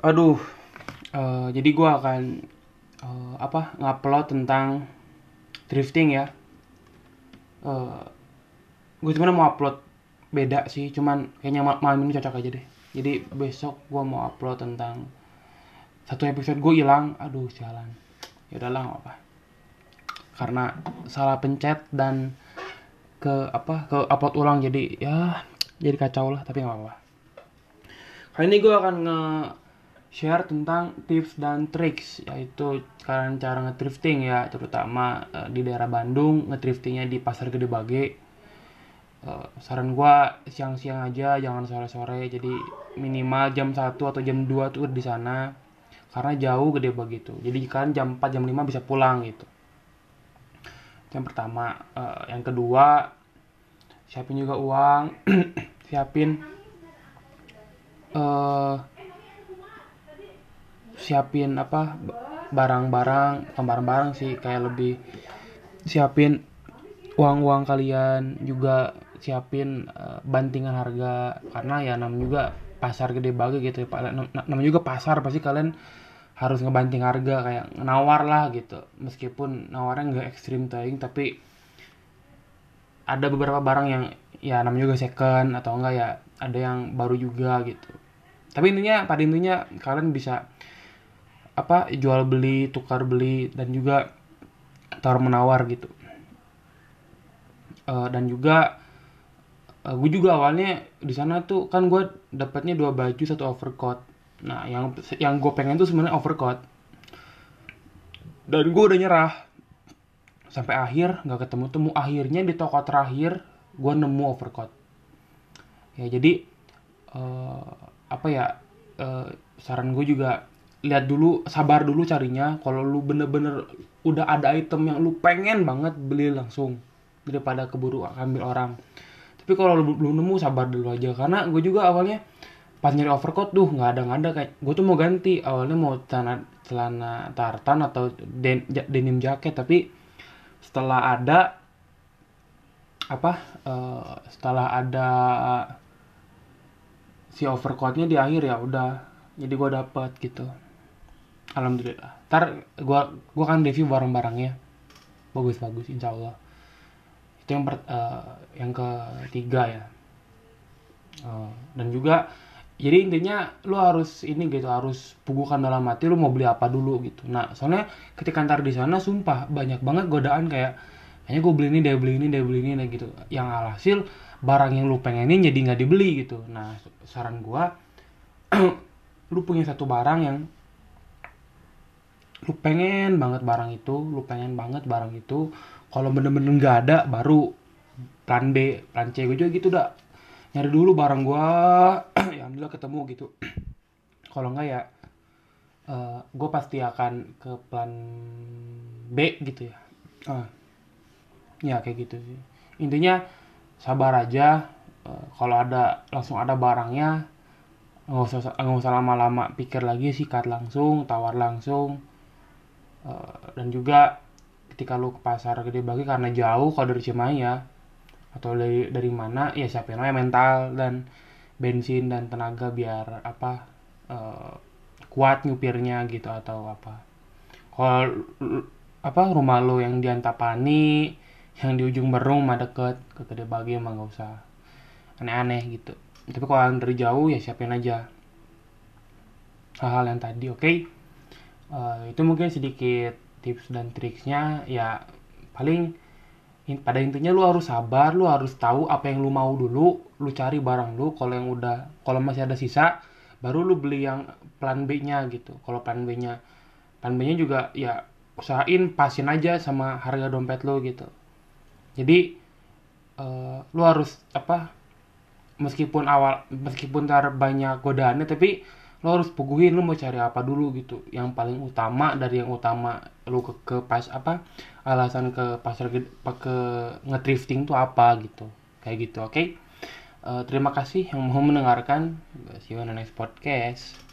Aduh, eh, jadi gue akan eh, apa ngupload tentang drifting ya. Eh, gue cuma mau upload beda sih, cuman kayaknya ma- malam ini cocok aja deh. Jadi besok gue mau upload tentang satu episode gue hilang, aduh sialan. Ya udahlah nggak apa. Karena salah pencet dan ke apa ke upload ulang jadi ya jadi kacau lah tapi nggak apa-apa. Kali ini gue akan nge-share tentang tips dan triks yaitu kalian cara ngedrifting ya terutama eh, di daerah Bandung ngedriftingnya di Pasar Gede Bage. Eh, saran gue siang-siang aja jangan sore-sore jadi minimal jam 1 atau jam 2 tuh di sana karena jauh Gede Bage itu. Jadi kalian jam 4 jam 5 bisa pulang gitu. Yang pertama, Eh, yang kedua siapin juga uang, siapin eh siapin apa barang-barang bukan barang-barang sih kayak lebih siapin uang-uang kalian juga siapin eh, bantingan harga karena ya namanya juga pasar gede bage gitu ya namanya juga pasar pasti kalian harus ngebanting harga kayak nawar lah gitu. Meskipun nawarnya nggak ekstrim tayang tapi ada beberapa barang yang ya namanya juga second atau enggak ya ada yang baru juga gitu. Tapi intinya pada intinya kalian bisa apa jual beli tukar beli dan juga tawar menawar gitu. Eh, dan juga gue juga awalnya di sana tuh kan gue dapatnya dua baju satu overcoat. Nah yang yang gue pengen tuh sebenarnya overcoat. Dan gue udah nyerah. Sampai akhir nggak ketemu temu. Akhirnya di toko terakhir gue nemu overcoat. Ya jadi eh, apa ya eh, saran gue juga lihat dulu sabar dulu carinya. Kalau lu bener-bener udah ada item yang lu pengen banget beli langsung daripada keburu ambil orang. Tapi kalau lu belum nemu sabar dulu aja. Karena gue juga awalnya pas nyari overcoat tuh nggak ada nggak ada. Kayak gue tuh mau ganti. Awalnya mau celana celana tartan atau den- denim jaket. Tapi setelah ada apa eh, setelah ada si overcoatnya di akhir ya udah jadi gue dapet gitu alhamdulillah. Ntar gue gua kan review barang-barangnya. Bagus bagus insya Allah itu yang per- eh, yang ketiga ya. Eh, dan juga jadi intinya lu harus ini gitu harus pugukan dalam hati lu mau beli apa dulu gitu. Nah soalnya ketika ntar di sana sumpah banyak banget godaan kayak kayaknya gue beli ini dia beli ini dia beli ini gitu. Yang alhasil barang yang lu pengenin jadi nggak dibeli gitu. Nah saran gua lu punya satu barang yang lu pengen banget barang itu lu pengen banget barang itu kalau bener-bener nggak ada baru plan B plan C. Gue juga gitu dah nyari dulu barang gua ya alhamdulillah ketemu gitu. Kalau nggak ya gue pasti akan ke plan B gitu ya. Ah, ya kayak gitu sih. Intinya sabar aja. Eh, kalau ada langsung ada barangnya nggak usah nggak usah lama-lama pikir lagi sikat langsung tawar langsung Eh, dan juga ketika lu ke pasar gede bagi karena jauh kalau dari Cimahi ya atau dari dari mana ya siapin aja mental dan bensin dan tenaga biar apa eh, kuat nyupirnya gitu atau apa. Kalau apa rumah lo yang di Antapani yang di ujung Berung mah deket ke Gede Bagi emang gak usah. Aneh-aneh gitu. Tapi kalau dari jauh ya siapin aja. Hal-hal yang tadi oke Eh, itu mungkin sedikit tips dan triksnya. Ya paling in- pada intinya lu harus sabar lu harus tahu apa yang lu mau dulu lu cari barang lu kalau yang udah kalau masih ada sisa baru lu beli yang plan B nya gitu. Kalau plan B nya plan B nya juga ya usahain pasin aja sama harga dompet lu gitu. Jadi eh, lu harus apa meskipun awal meskipun ntar banyak godaannya tapi lo harus puguhin lo mau cari apa dulu gitu. Yang paling utama dari yang utama lo ke, ke pas apa alasan ke pasar pa- ke ngedrifting tuh apa gitu. Kayak gitu oke? Eh, terima kasih yang mau mendengarkan. See you on the next podcast